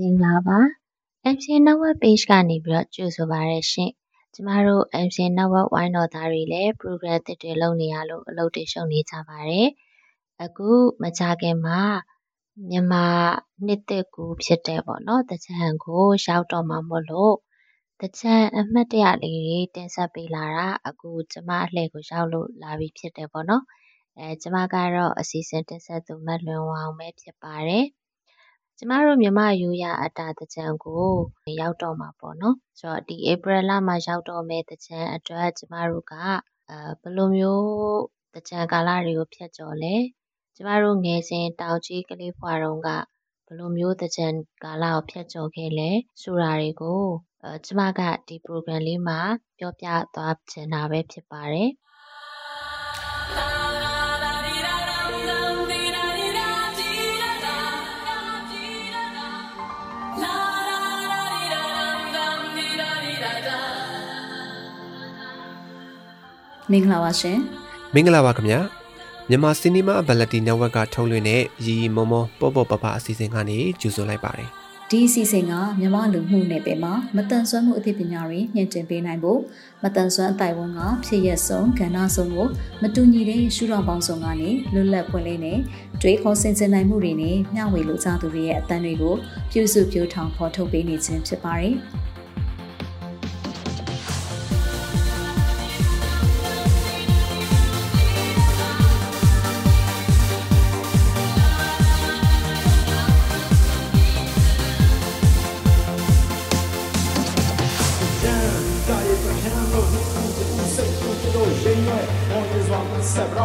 မင်္ဂလာပါ MC Network Page ကနေပြီးတော့ကြိုဆိုပါရရှင်ကျမတို့ MC Network ဝိုင်းတော်သားတွေလည်း program တစ်တွေလုပ်နေရလို့အလုပ်တွေရှုပ်နေကြပါတယ်အခုမကြခင်မှာမြန်မာနှစ်သက်ကူဖြစ်တဲ့ပေါ့နော်တကြံကိုရောက်တော့မှာမို့လို့တကြံအမှတ်တရလေးတွေတင်ဆက်ပေးလာတာအခုကျမအလှည့်ကိုရောက်လို့လာပြီဖြစ်တယ်ပေါ့နော်အဲကျမကတော့အစီအစဉ်တင်ဆက်သူမတ်လွင်ဝအောင်ပဲဖြစ်ပါတယ် ကျမတို့မြမရိုးရအတာတကြံကိုရောက်တော့မှာပေါ့နော်ဆိုတော့ဒီ April လမှာရောက်တော့မယ့်တကြံအတွက်ကျမတို့ကအဲဘယ်လိုမျိုးတကြံကာလတွေကိုဖြတ်ကျော်လဲကျမတို့ငယ်စဉ်တောင်ကြီးကလေးဖွာတုန်းကဘယ်လိုမျိုးတကြံကာလကိုဖြတ်ကျော်ခဲ့လဲဆိုတာတွေကိုအဲကျမကဒီ program လေးမှာပြောပြသွားချင်တာပဲဖြစ်ပါတယ် မင်္ဂလာပါရှင်မင်္ဂလာပါခင်ဗျာမြန်မာစီနီမာဘလက်တီနယ်ဝက်ကထုတ်လွှင့်တဲ့ရီရီမောမောပေါ့ပေါ့ပပအစီအစဉ်ကနေကြိုဆိုလိုက်ပါတယ်ဒီအစီအစဉ်ကမြန်မာလူမှုနယ်ပယ်မှာမတန်ဆွမ်းမှုအသိပညာတွေညှင့်တင်ပေးနိုင်ဖို့မတန်ဆွမ်းအတိုင်ဝန်ကဖြစ်ရက်ဆုံးကဏ္ဍဆုံးကိုမတူညီတဲ့ရှုထောင့်ပေါင်းစုံကနေလွတ်လပ်ပွင့်လင်းတဲ့တွေးခေါ်ဆင်ခြင်နိုင်မှုတွေနဲ့မျှဝေလိုချသူတွေရဲ့အသံတွေကိုပြုစုပြောထောင်ဖော်ထုတ်ပေးနေခြင်းဖြစ်ပါတယ်။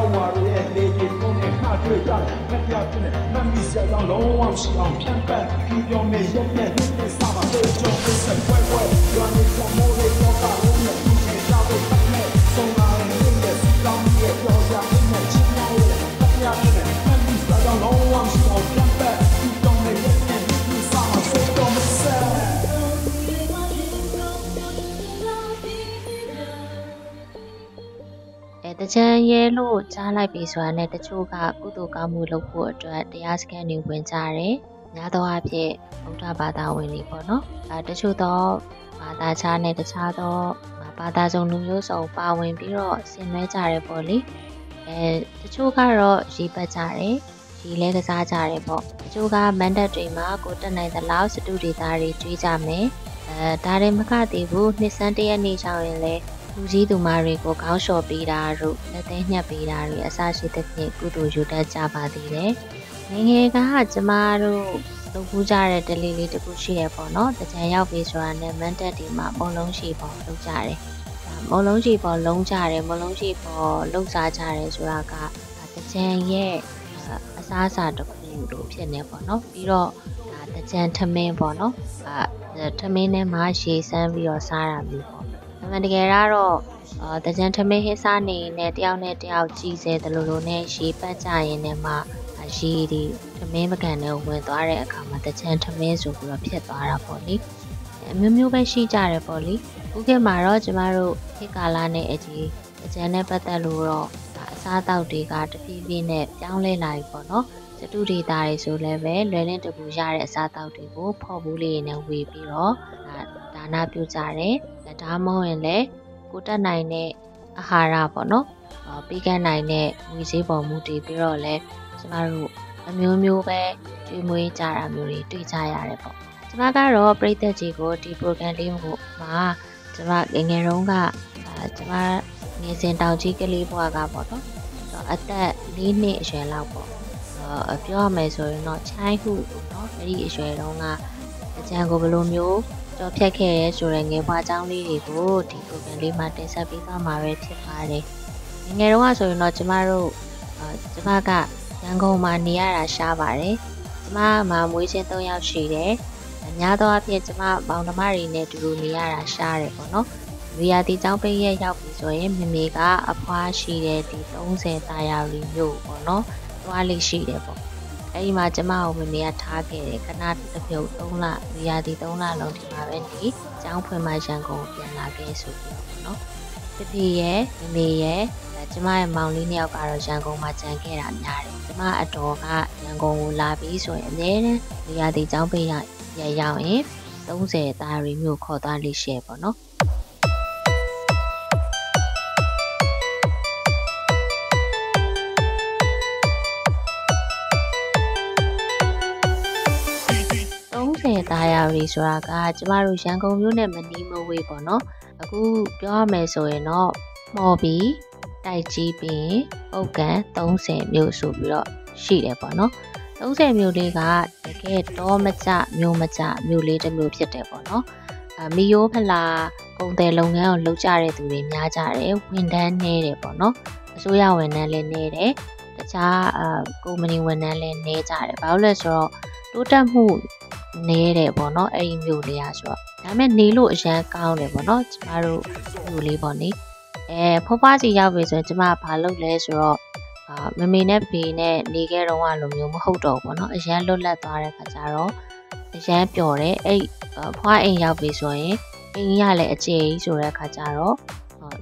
ဆက်ပြောင်းဝါရဲ့လေကြီးပုံနဲ့နှာတွေ့ကြတယ်မပြပြနဲ့မမီစရာကြောင့်လုံးဝရှိအောင်ဖြန့်ပတ်ပြီးပြောမယ်ရက်နဲ့နှိမ့်နေစားပါလေကြောင့်ဆက်ပွဲပွဲရွာနေကမိုးလေးတော့ကလုံးနဲ့သူ့ရဲ့ကြောက်တဲ့ပတ်နဲ့ဆုံးလာတဲ့နှိမ့်တဲ့စီကောင်းရဲ့ပြောစရာနဲ့ချင်းနိုင်ရဲ့မပြပြနဲ့မမီစရာကြောင့်လုံးဝရှိအောင် ကြံရဲလို့ကြားလိုက်ပြီဆိုတာနဲ့တချို့ကကုသိုလ်ကောင်းမှုလုပ်ဖို့အတွက်တရားစခန်းတွေဝင်ကြတယ်။များသောအားဖြင့်ဗုဒ္ဓဘာသာဝင်တွေပေါ့နော်။အဲတချို့တော့ဘာသာခြားနဲ့တခြားသောဘာသာစုံလူမျိုးစုံပါဝင်ပြီးတော့ဆင်နွှဲကြတယ်ပေါ့လေ။အဲတချို့ကတော့ရေးပတ်ကြတယ်။ဒီလဲကစားကြတယ်ပေါ့။တချို့ကမန်ဒတ်တွေမှာကိုတက်နိုင်သလောက်စတူဒေတာတွေကျွေးကြမယ်။အဲဒါတွေမကသေးဘူးနှစ်စန်းတရက်နေ့ချောင်းရင်လည်း လူကြီးသူမတွေကိုခေါင်းလျှော်ပေးတာတို့လက်သေးညှက်ပေးတာတွေအစရှိသဖြင့်ကုသိုလ်ယူတတ်ကြပါသေးတယ်။ငငယ်ကကျမတို့လုပ်ပူးကြတဲ့ဒလီလေးတခုရှိရပေါ့နော်။တကြံရောက်ပြီဆိုတာနဲ့မန်တက်ဒီမှာမုံလုံးရှိပေါ်လုပ်ကြတယ်။မုံလုံးရှိပေါ်လုံးကြတယ်မုံလုံးရှိပေါ်လှုပ်စားကြတယ်ဆိုတာကတကြံရဲ့အစားအစာတစ်ခုလိုဖြစ်နေပေါ့နော်။ပြီးတော့ဒါတကြံထမင်းပေါ့နော်။အဲထမင်းထဲမှာရေစမ်းပြီးတော့စားတာမျိုးပေါ့ အမှန်တကယ်ကတော့အာတကြံထမင်းဟင်းစားနေနဲ့တယောက်နဲ့တယောက်ကြည်စဲတယ်လို့လို့နဲ့ရေပတ်ကြရင်လည်းမှရေဒီထမင်းပကံနဲ့ဝင်သွားတဲ့အခါမှာတကြံထမင်းဆိုပြီးတော့ဖြစ်သွားတာပေါ့လေအမျိုးမျိုးပဲရှိကြတယ်ပေါ့လေခုခေတ်မှာတော့ကျမတို့ခေတ်ကာလနဲ့အကြီးတကြံနဲ့ပတ်သက်လို့တော့အစားအသောက်တွေကတဖြည်းဖြည်းနဲ့ပြောင်းလဲလာပြီပေါ့နော်စတူဒေတာတွေဆိုလည်းပဲလွယ်လင်းတကူရတဲ့အစားအသောက်တွေကိုဖော်ဘူးလေးနဲ့ဝေပြီးတော့ဒါနပြုကြတယ် ဒါမှမဟုတ်ရင်လည်းကိုတက်နိုင်တဲ့အာဟာရပေါ့နော်ပေးကမ်းနိုင်တဲ့ငွေစည်းပေါ်မူတည်ပြီးတော့လဲကျမတို့အမျိုးမျိုးပဲကျွေးမွေးကြတာမျိုးတွေတွေ့ကြရတယ်ပေါ့ကျမကတော့ပရိသတ်ကြီးကိုဒီ program လေးကိုမှာကျမငငယ်တုန်းကကျမငယ်စဉ်တောင်ကြီးကလေးဘွားကပေါ့နော်အသက်၄နှစ်အရွယ်လောက်ပေါ့ပြောရမယ်ဆိုရင်တော့ချိုင်းဟုเนาะအဲ့ဒီအရွယ်တုန်းကအကြံကိုဘယ်လိုမျိုး ကျော်ဖြတ်ခဲ့ရဲဆိုတဲ့ငယ်ဘွားအကြောင်းလေးတွေကိုဒီ program လေးမှာတင်ဆက်ပေးသွားမှာပဲဖြစ်ပါတယ်။ငယ်တော့ဆိုရင်တော့ကျမတို့ကျမကရန်ကုန်မှာနေရတာရှားပါတယ်။ကျမမှာမွေးချင်း၃ယောက်ရှိတယ်။အများသောအားဖြင့်ကျမပေါင်ဓမ္မတွေနဲ့တူတူနေရတာရှားတယ်ပေါ့နော်။ဝီယာတီကျောင်းပိတ်ရက်ရောက်ပြီဆိုရင်မမေကအဖွားရှိတဲ့ဒီ30တာယာလီမျိုးပေါ့နော်။သွားလေးရှိတယ်ပေါ့။ အဲ့ဒီမှာကျမကိုမမေကထားခဲ့တယ်ခဏတစ်ပြုတ်3လနေရာဒီ3လလုံးဒီမှာပဲနေကျောင်းဖွင့်မှရန်ကုန်ပြန်လာခဲ့ဆိုပြီးတော့ပေါ့နော်တဖေရဲ့မမေရဲ့ကျမရဲ့မောင်လေးနှစ်ယောက်ကတော့ရန်ကုန်မှာကြံခဲ့တာများတယ်ကျမအတော်ကရန်ကုန်ကိုလာပြီးဆိုရင်အများနဲ့နေရာဒီကျောင်းပိတ်ရရပြန်ရောက်ရင်30သားရီမျိုးခေါ်သွားလိမ့်ရှယ်ပေါ့နော် 30သားရရီဆိုတာကကျမတို့ရန်ကုန်မြို့နဲ့မနီးမဝေးပေါ့နော်အခုပြောရမယ်ဆိုရင်တော့မော်ဘီတိုက်ကြီးပြီးပုတ်ကန်30မြို့ဆိုပြီးတော့ရှိတယ်ပေါ့နော်30မြို့လေးကတကယ်တော့မကြမြို့မကြမြို့လေးတစ်မြို့ဖြစ်တယ်ပေါ့နော်အမီယိုးဖလာကုန်တယ်လုပ်ငန်းကိုလုပ်ကြတဲ့သူတွေများကြတယ်ဝန်ထမ်းနေတယ်ပေါ့နော်အစိုးရဝန်ထမ်းလည်းနေတယ်တခြားအကုမ္ပဏီဝန်ထမ်းလည်းနေကြတယ်ဘာလို့လဲဆိုတော့တိုးတက်မှု နေတယ်ပေါ့နော်အဲ့ဒီမြို့လေးอ่ะဆိုတော့ဒါပေမဲ့နေလို့အရန်ကောင်းတယ်ပေါ့နော်ကျမတို့မြို့လေးပေါ့နေအဲဖွားဖွားစီရောက်ပြီဆိုရင်ကျမဘာလုပ်လဲဆိုတော့အာမမေနဲ့ဖေနဲ့နေခဲ့တော့ကလိုမျိုးမဟုတ်တော့ဘူးပေါ့နော်အရန်လွတ်လပ်သွားတဲ့ခါကျတော့အရန်ပျော်တယ်အဲ့ဖွားအိမ်ရောက်ပြီဆိုရင်အိမ်ကြီးကလည်းအခြေကြီးဆိုတဲ့ခါကျတော့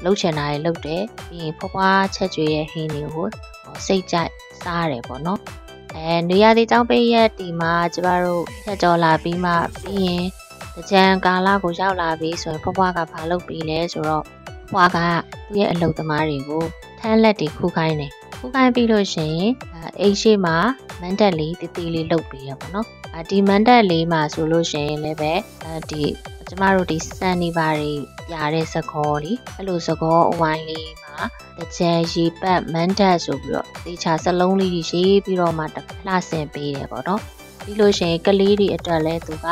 လှုပ်ချင်တာတွေလှုပ်တယ်ပြီးရင်ဖွားဖွားချက်ကျွေးရဲ့ဟင်းတွေကိုစိတ်ကြိုက်စားရတယ်ပေါ့နော် အဲနေရာဒီတောင်းပေးရဲ့ဒီမှာကျမတို့ဖြတ်ကျော်လာပြီးမှပြီးရင်ကြံကာလကိုရောက်လာပြီဆိုရင်ဖွားဖွားကဘာလုပ်ပြီးလဲဆိုတော့ဖွားကသူ့ရဲ့အလုပ်သမားတွေကိုထမ်းလက်တွေခုခိုင်းတယ်ခုခိုင်းပြီးလို့ရှိရင်အိမ်ရှိမှာမန်တက်လေးတည်တည်လေးလုပ်ပြီးရပါတော့အဒီမန်တက်လေးမှာဆိုလို့ရှိရင်လည်းပဲဒီကျမတို့ဒီစန်နီပါတွေပြတဲ့စကောလीအဲ့လိုစကောအဝိုင်းလေးမှာ တကြံရေပတ်မန်တက်ဆိုပြီးတော့တေချာစလုံးလေးရေးပြီးတော့မှတစ်လှဆင်ပေးတယ်ပေါ့နော်ပြီးလို့ရှိရင်ကလေးတွေအတွက်လည်းသူက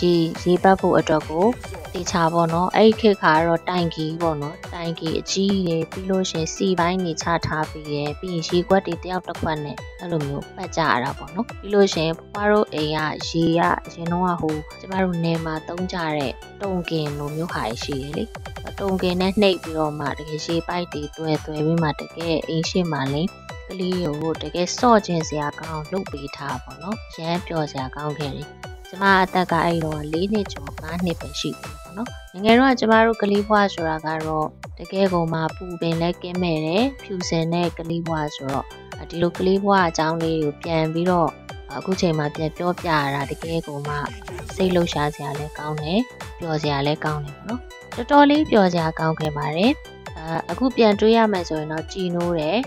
ရေရေပတ်ဖို့အတွက်ကိုတေချာပေါ့နော်အဲ့ဒီခေတ်ခါကတော့တိုင်ကီပေါ့နော်တိုင်ကီအကြီးတွေပြီးလို့ရှင်စီပိုင်းနေချထားပြီးရယ်ပြီးရင်ရေခွက်တွေတယောက်တစ်ခွက်နဲ့အဲ့လိုမျိုးပတ်ကြရတာပေါ့နော်ပြီးလို့ရှင်ဖွားတို့အိမ်ကရေကအရင်တော့ဟိုကျမတို့နေမှာတုံးကြတဲ့တုံကင်လိုမျိုးဟာရှိတယ်လေတုံကင်နဲ့နှိပ်ပြီးတော့မှတကယ်ရေပိုက်တွေတွဲတွဲပြီးမှတကယ်အိမ်ရှိမှလေကလေးကိုတကယ်စော့ခြင်းစရာကောင်းလုပ်ပေးထားပါတော့ရမ်းပျော်စရာကောင်းခဲ့တယ် ကျမအသက်ကအဲ့တော့၄နှစ်ကျော်၅နှစ်ပဲရှိတယ်ပေါ့နော်ငယ်တော့ကျမတို့ကလေးဘွားဆိုတာကတော့တကယ်ကိုမှပူပင်လဲကင်းမဲ့တယ်ဖြူစင်တဲ့ကလေးဘွားဆိုတော့ဒီလိုကလေးဘွားအကြောင်းလေးကိုပြန်ပြီးတော့အခုချိန်မှာပြန်ပြောပြရတာတကယ်ကိုမှစိတ်လှုပ်ရှားစရာလည်းကောင်းတယ်ပျော်စရာလည်းကောင်းတယ်ပေါ့နော်တော်တော်လေးပျော်စရာကောင်းခဲ့ပါတယ်အခုပြန်တွေးရမယ်ဆိုရင်တော့ကြည်နိုးတယ်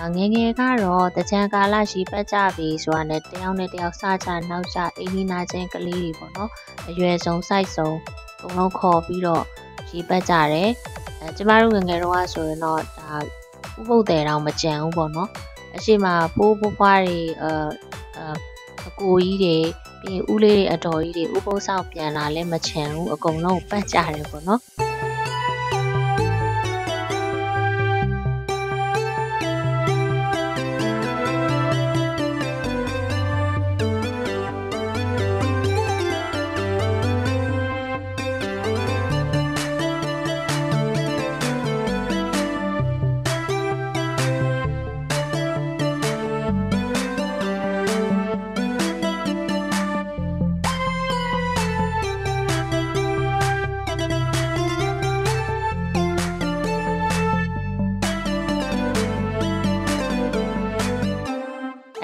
ငငယ်ငယ်ကတော့တကြံကာလရှိပတ်ကြပြီဆိုတာနဲ့တယောက်နဲ့တယောက်စချနောက်ကျအိမ်နီးနာချင်းကလေးတွေပေါ့နော်အရွယ်ဆုံးစိုက်ဆုံးအကုန်လုံးခေါ်ပြီးတော့ရှိပတ်ကြတယ်အဲကျမတို့ငငယ်တော့ဆိုရင်တော့ဒါဥပုပ်တယ်တော့မကြံဘူးပေါ့နော်အရှိမပိုးပိုးဖွားတွေအအကိုကြီးတွေပြီးရင်ဦးလေးတွေအတော်ကြီးတွေဥပုပ်ဆောင်ပြန်လာလဲမချန်ဘူးအကုန်လုံးပတ်ကြတယ်ပေါ့နော်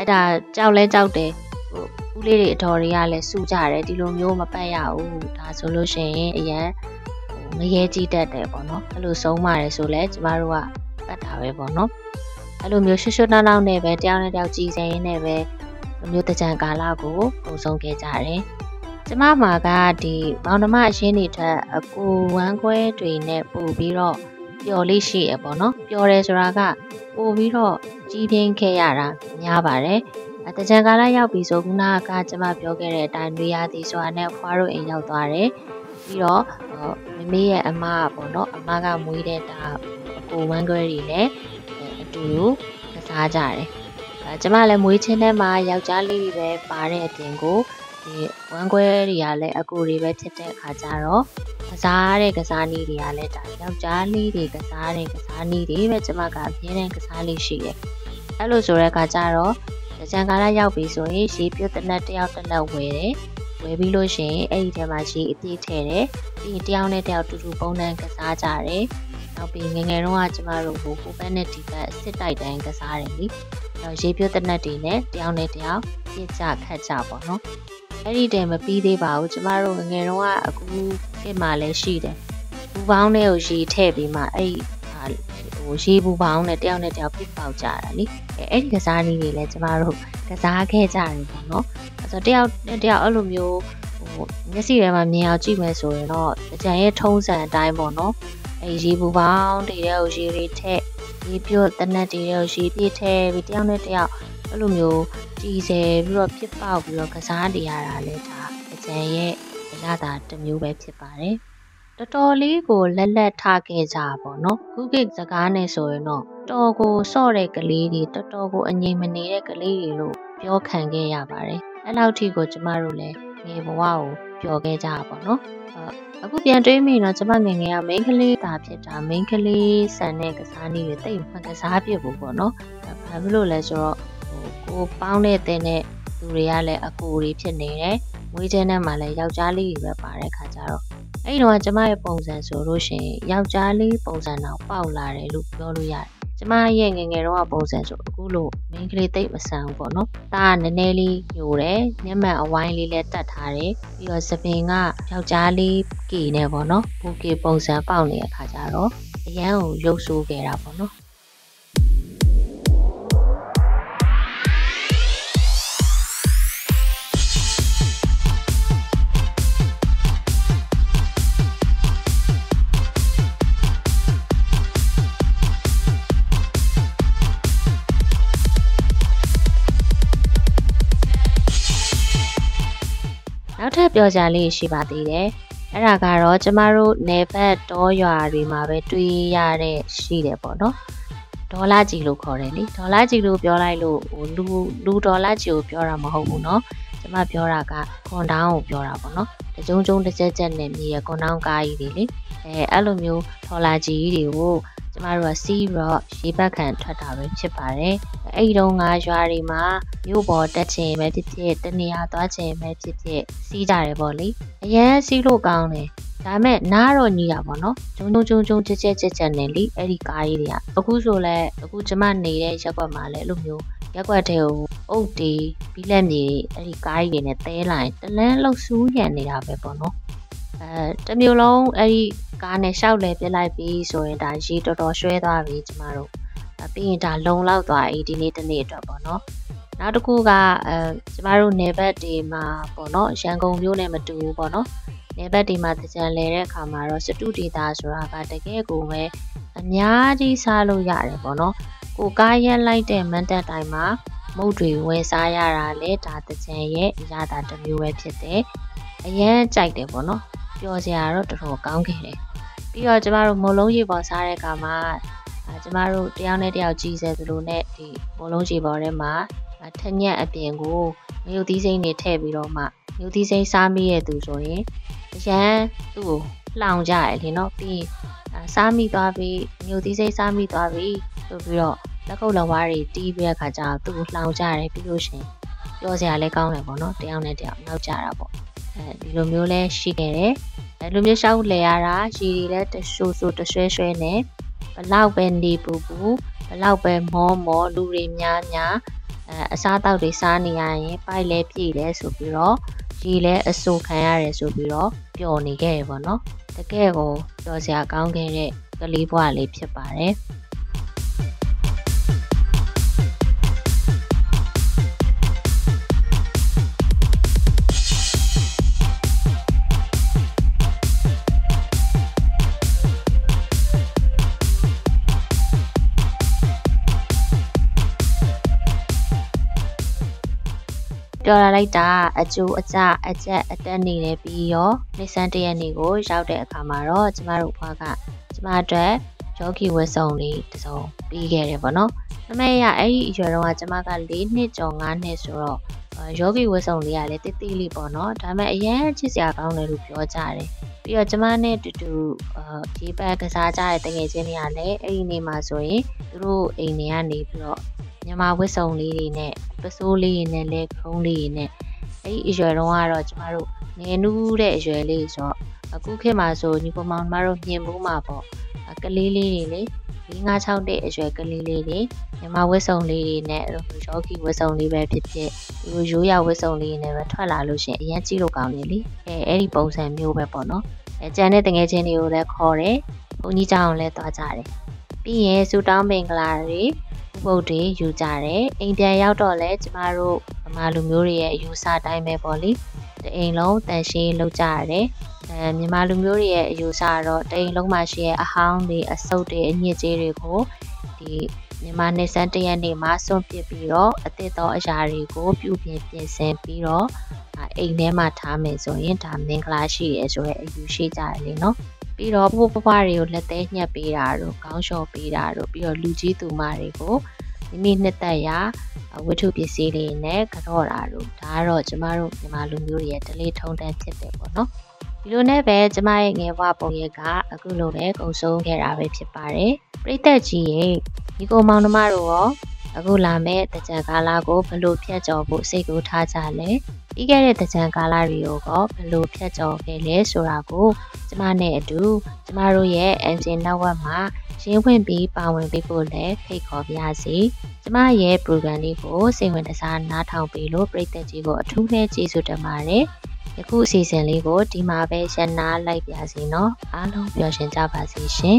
အဲ့ဒါကြောက်လဲကြောက်တယ်ဟိုဦးလေးတွေအတော်တွေကလည်းစူကြတယ်ဒီလိုမျိုးမပတ်ရဘူးဒါဆိုလို့ရှိရင်အရန်ဟိုမရဲကြည့်တတ်တယ်ပေါ့နော်အဲ့လိုဆုံးပါတယ်ဆိုလဲကျမတို့ကပတ်တာပဲပေါ့နော်အဲ့လိုမျိုးရွှွှွနှောင်းနှောင်းနဲ့ပဲတယောက်နဲ့တယောက်ကြည်စင်ရင်းနဲ့ပဲလိုမျိုးတကြံကာလကိုပုံဆုံးခဲ့ကြတယ်ကျမမှာကဒီမောင်နှမအရှင်းတွေထက်အကိုဝမ်းခွဲတွေနဲ့ပို့ပြီးတော့ ပျော်လေးရှိရပေါ့နော်ပျော်တယ်ဆိုတာကပို့ပြီးတော့ကြီးပြင်းခဲ့ရတာများပါတယ်အတကြံကာလရောက်ပြီဆိုခုနကကျမပြောခဲ့တဲ့အတိုင်းတွေရသည်ဆိုတာနဲ့ဖွားတို့အိမ်ရောက်သွားတယ်ပြီးတော့မမေရဲ့အမပေါ့နော်အမကမွေးတဲ့ဒါအကိုဝမ်းခွဲတွေလည်းအတူတူကစားကြတယ်အဲကျမလည်းမွေးချင်းထဲမှာယောက်ျားလေးတွေပဲပါတဲ့အတင်ကို ဒီဝမ်းခွဲတွေကလည်းအကူတွေပဲဖြစ်တဲ့အခါကျတော့ကစားတဲ့ကစားနည်းတွေကလည်းဒါယောက်ျားလေးတွေကစားတဲ့ကစားနည်းတွေပဲကျမကအပြင်းတဲ့ကစားလေးရှိတယ်။အဲ့လိုဆိုတဲ့အခါကျတော့ကြံကာလရောက်ပြီဆိုရင်ရေပြုတ်တနက်တယောက်တနက်ဝယ်တယ်။ဝယ်ပြီးလို့ရှိရင်အဲ့ဒီထဲမှာရေအပြည့်ထည့်တယ်။ပြီးရင်တယောက်နဲ့တယောက်တူတူပုံနှံကစားကြတယ်။နောက်ပြီးငငယ်တုန်းကကျမတို့ဟိုဟိုဘက်နဲ့ဒီဘက်စစ်တိုက်တိုင်းကစားတယ်လी။နောက်ရေပြုတ်တနက်တွေနဲ့တယောက်နဲ့တယောက်ပြစ်ကြခတ်ကြပေါ့နော်။ အဲ့ဒီတည်းမပြီးသေးပါဘူးကျမတို့ငငယ်တုန်းကအခုခေတ်မှလည်းရှိတယ်ဘူပေါင်းတွေကိုရေထည့်ပြီးမှအဲ့ဒီဟာဟိုရေဘူပေါင်းနဲ့တယောက်နဲ့တယောက်ပြစ်ပေါက်ကြတာလीအဲအဲ့ဒီကစားနည်းတွေလည်းကျမတို့ကစားခဲ့ကြတယ်ပေါ့နော်အဲ့ဆိုတယောက်နဲ့တယောက်အဲ့လိုမျိုးဟိုမျက်စိထဲမှာမြင်အောင်ကြည့်မယ်ဆိုရင်တော့ကြံရဲ့ထုံးစံအတိုင်းပေါ့နော်အဲရေဘူပေါင်းတွေကိုရေတွေထည့်ရေပြုတ်တနက်တွေကိုရေပြည့်ထည့်ပြီးတယောက်နဲ့တယောက် အဲ့လိုမျိုးကြည်စဲပြီးတော့ဖြစ်ပေါက်ပြီးတော့ကစားနေရတာလဲဒါအကျန်ရဲ့အရသာတစ်မျိုးပဲဖြစ်ပါတယ်တော်တော်လေးကိုလက်လက်ထားခဲ့ကြပါတော့ခုခေတ်စကားနဲ့ဆိုရင်တော့တော်ကိုစော့တဲ့ကလေးတွေတော်တော်ကိုအငြိမ်မနေတဲ့ကလေးတွေလို့ပြောခံခဲ့ရပါတယ်အဲ့လောက်ထိကိုကျမတို့လည်းငယ်ဘဝကိုပျော်ခဲ့ကြပါတော့အခုပြန်တွေးမိတော့ကျမငယ်ငယ်ကမိန်းကလေးတာဖြစ်တာမိန်းကလေးဆန်တဲ့ကစားနည်းတွေတိတ်မကစားပြဘူးပေါ့နော်ဘာဖြစ်လို့လဲဆိုတော့ ကိုပေါင်းတဲ့တဲ့နဲ့သူတွေကလည်းအကူတွေဖြစ်နေတယ်။မွေးချဲနဲ့မှလည်းယောက်ျားလေးတွေပဲပါတဲ့ခါကျတော့အဲ့ဒီတော့ကျမရဲ့ပုံစံဆိုလို့ရှိရင်ယောက်ျားလေးပုံစံတော့ပေါက်လာတယ်လို့ပြောလို့ရတယ်။ကျမရဲ့ငငယ်တော့ပုံစံဆိုအခုလို့မိန်းကလေးတိတ်မဆန်ဘူးပေါ့နော်။ဒါကနည်းနည်းလေးညိုတယ်။မျက်မှန်အဝိုင်းလေးလည်းတက်ထားတယ်။ပြီးတော့သပင်ကယောက်ျားလေးကီနေပေါ့နော်။ဘူကီပုံစံပေါက်နေတဲ့ခါကျတော့အရန်ကိုရုပ်ဆိုးခဲ့တာပေါ့နော်။ ပ်ပြောကြလေးရှိပါသေးတယ်။အဲ့ဒါကတော့ကျမတို့နေဘက်တောရွာတွေမှာပဲတွေ့ရတဲ့ရှိတယ်ပေါ့နော်။ဒေါ်လာကြီးလို့ခေါ်တယ်လေ။ဒေါ်လာကြီးလို့ပြောလိုက်လို့ဟိုလူလူဒေါ်လာကြီးကိုပြောတာမဟုတ်ဘူးနော်။ကျမပြောတာကခွန်တောင်းကိုပြောတာပေါ့နော်။တကြုံကြုံတစ်ချက်ချက်နဲ့မြေရခွန်တောင်းကားကြီးတွေလေ။အဲအဲ့လိုမျိုးဒေါ်လာကြီးတွေကို ကျမတို့ကစီးပြီးတော့ရေဘက်ခံထွက်တာပဲဖြစ်ပါတယ်။အဲ့ဒီတော့ငါရွာတွေမှာမြို့ပေါ်တက်ချင်ပဲဖြစ်ဖြစ်တနေရာသွားချင်ပဲဖြစ်ဖြစ်စီးကြတယ်ပေါ့လေ။အရန်စီးလို့ကောင်းတယ်။ဒါပေမဲ့နားတော့ညီတာပေါ့နော်။ဂျုံဂျုံဂျုံဂျုံချက်ချက်ချက်ချက်နဲ့လေအဲ့ဒီကားကြီးတွေကအခုဆိုလဲအခုကျမနေတဲ့ရက်ကွက်မှာလဲအဲ့လိုမျိုးရက်ကွက်ထဲကိုအုတ်တီပြီးလက်မြေအဲ့ဒီကားကြီးတွေနဲ့တဲလိုက်တလန်းလောက်စူးရံနေတာပဲပေါ့နော်။ အဲတမျိုးလုံးအဲ့ဒီကားနဲ့ရှောက်လဲပြစ်လိုက်ပြီးဆိုရင်ဒါရေတော်တော်ရွှဲသွားပြီကျမတို့ပြီးရင်ဒါလုံလောက်သွားပြီဒီနေ့တနေ့အတွက်ပေါ့နော်နောက်တစ်ခုကအဲကျမတို့နေဘက်တွေမှာပေါ့နော်ရန်ကုန်မြို့နဲ့မတူဘူးပေါ့နော်နေဘက်တွေမှာတကြံလဲတဲ့အခါမှာတော့စတုဒေတာဆိုတာကတကယ်ကိုပဲအများကြီးစားလို့ရတယ်ပေါ့နော်ကိုကားရက်လိုက်တဲ့မန်တက်တိုင်းမှာမုတ်တွေဝယ်စားရတာလေဒါတကြံရဲ့အရသာတစ်မျိုးပဲဖြစ်တယ်အရန်ကြိုက်တယ်ပေါ့နော် ပျော်စရာတော့တော်တော်ကောင်းခဲ့တယ်ပြီးတော့ကျမတို့မုံလုံးရေပေါ်စားတဲ့အခါမှာကျမတို့တယောက်နဲ့တယောက်ကြီးစေသလိုနဲ့ဒီမုံလုံးရေပေါ်ထဲမှာထညက်အပြင်ကိုငရုတ်သီးစိမ်းတွေထည့်ပြီးတော့မှငရုတ်သီးစိမ်းစားမိရဲ့သူဆိုရင်အရန်သူ့ကိုလှောင်ကြရလေနော်ပြီးစားမိသွားပြီးငရုတ်သီးစိမ်းစားမိသွားပြီးဆိုပြီးတော့လက်ကုပ်လက်ဝါးတွေတီးပြီးတဲ့ခါကျတော့သူ့ကိုလှောင်ကြရတယ်ပြီးလို့ရှင်ပြောစရာလည်းကောင်းတယ်ပေါ့နော်တယောက်နဲ့တယောက်နောက်ကြတာပေါ့ အဲဒီလိုမျိုးလဲရှိခဲ့တယ်အဲလိုမျိုးရှောက်လဲရတာရီတွေလဲတရှူဆူတရွှဲရွှဲနဲ့ဘလောက်ပဲနေပူပူဘလောက်ပဲမောမောလူတွေများများအဲအစားတောက်တွေစားနေရရင်ပိုက်လဲပြည့်တယ်ဆိုပြီးတော့ရီလဲအဆူခံရတယ်ဆိုပြီးတော့ပျော်နေခဲ့ရပေါ့နော်တကယ်ကိုပျော်စရာကောင်းခဲ့တဲ့ကလေးဘွားလေးဖြစ်ပါတယ် ပြောလာလိုက်တာအကျိုးအကျအကျက်အတက်နေတယ်ပြီးရောနေဆန်းတရက်နေကိုရောက်တဲ့အခါမှာတော့ကျမတို့ဘွားကကျမအတွက်ယောဂီဝတ်စုံလေးတစ်စုံပြီးခဲ့တယ်ပေါ့နော်။အမေရအဲ့ဒီအရွယ်တော့ကကျမက၄နှစ်ကျော်၅နှစ်ဆိုတော့ယောဂီဝတ်စုံလေးကလည်းတိတိလေးပေါ့နော်။ဒါပေမဲ့အရင်ချစ်စရာကောင်းတယ်လို့ပြောကြတယ်။ပြီးတော့ကျမနဲ့တူတူအာဒီဘက်ကစားကြတဲ့တငယ်ချင်းတွေကလည်းအဲ့ဒီနေ့မှာဆိုရင်သူတို့အိမ်တွေကနေပြီးတော့ မြမဝတ်စုံလေးတွေနဲ့ပစိုးလေးတွေနဲ့လက်ခုံးလေးတွေနဲ့အဲ့ဒီအရွယ်တော့ကတော့ကျမတို့ငယ်နူးတဲ့အရွယ်လေးဆိုတော့အခုခေတ်မှာဆိုညီကောင်မောင်ကျမတို့မြင်ဖို့မှာပေါ့ကလေးလေးတွေလေ5 6 6တဲ့အရွယ်ကလေးလေးတွေမြမဝတ်စုံလေးတွေနဲ့အဲ့လိုယောဂီဝတ်စုံလေးပဲဖြစ်ဖြစ်ဒီလိုရိုးရဝတ်စုံလေးတွေနဲ့ပဲထွက်လာလို့ရှင်အရင်ကြည့်လို့ကောင်းတယ်လေအဲအဲ့ဒီပုံစံမျိုးပဲပေါ့နော်အဲကြံတဲ့တငယ်ချင်းတွေကိုလည်းခေါ်တယ်ဘုန်းကြီးကျောင်းလည်းသွားကြတယ်ပြီးရင်စူတောင်းမင်္ဂလာတွေ ဥပုပ်တွေယူကြတယ်အိမ်ပြန်ရောက်တော့လဲကျမတို့ဗမာလူမျိုးတွေရဲ့အယူဆတိုင်းပဲပေါ့လေတအိမ်လုံးတန်ရှင်းလုပ်ကြရတယ်အဲမြန်မာလူမျိုးတွေရဲ့အယူဆကတော့တအိမ်လုံးမှာရှိတဲ့အဟောင်းတွေအဆုပ်တွေအညစ်အကြေးတွေကိုဒီမြန်မာနေစံတရက်နေ့မှာစွန့်ပစ်ပြီးတော့အသစ်သောအရာတွေကိုပြုပြင်ပြင်ဆင်ပြီးတော့အိမ်ထဲမှာထားမယ်ဆိုရင်ဒါမင်္ဂလာရှိရဲဆိုရဲအယူရှိကြတယ်လေနော် ပြီးတော့ပိုးပွားတွေကိုလက်သေးညှက်ပေးတာတို့ခေါင်းလျှော်ပေးတာတို့ပြီးတော့လူကြီးသူမတွေကိုမိမိနှစ်သက်ရာဝတ္ထုပစ္စည်းတွေနဲ့ကြော့တာတို့ဒါကတော့ကျမတို့မြန်မာလူမျိုးတွေရဲ့ဒလေးထုံးတမ်းဖြစ်တယ်ပေါ့နော်ဒီလိုနဲ့ပဲကျမရဲ့ငယ်ဘဝပုံရိပ်ကအခုလိုပဲကုံဆုံးခဲ့တာပဲဖြစ်ပါတယ်ပြိသက်ကြီးရဲ့ဒီကိုမောင်နှမတို့ရောအခုလာမဲ့တကြံကာလာကိုဘလို့ဖြတ်ကျော်ဖို့စိတ်ကူထားကြလဲ ပြီးခဲ့တဲ့တကြံကာလာတွေကိုကဘလို့ဖြတ်ကျော်ခဲ့လဲဆိုတာကိုကျမနဲ့အတူကျမတို့ရဲ့ engine network မှာရင်းဝင်ပြီးပါဝင်ပေးဖို့လည်းဖိတ်ခေါ်ပါရစေကျမရဲ့ program လေးကိုစိတ်ဝင်စားနားထောင်ပေးလို့ပရိသတ်ကြီးကိုအထူးပဲကျေးဇူးတင်ပါတယ်ယခုအစီအစဉ်လေးကိုဒီမှာပဲရှင်းနာလိုက်ပါစီနော်အားလုံးပျော်ရွှင်ကြပါစေရှင်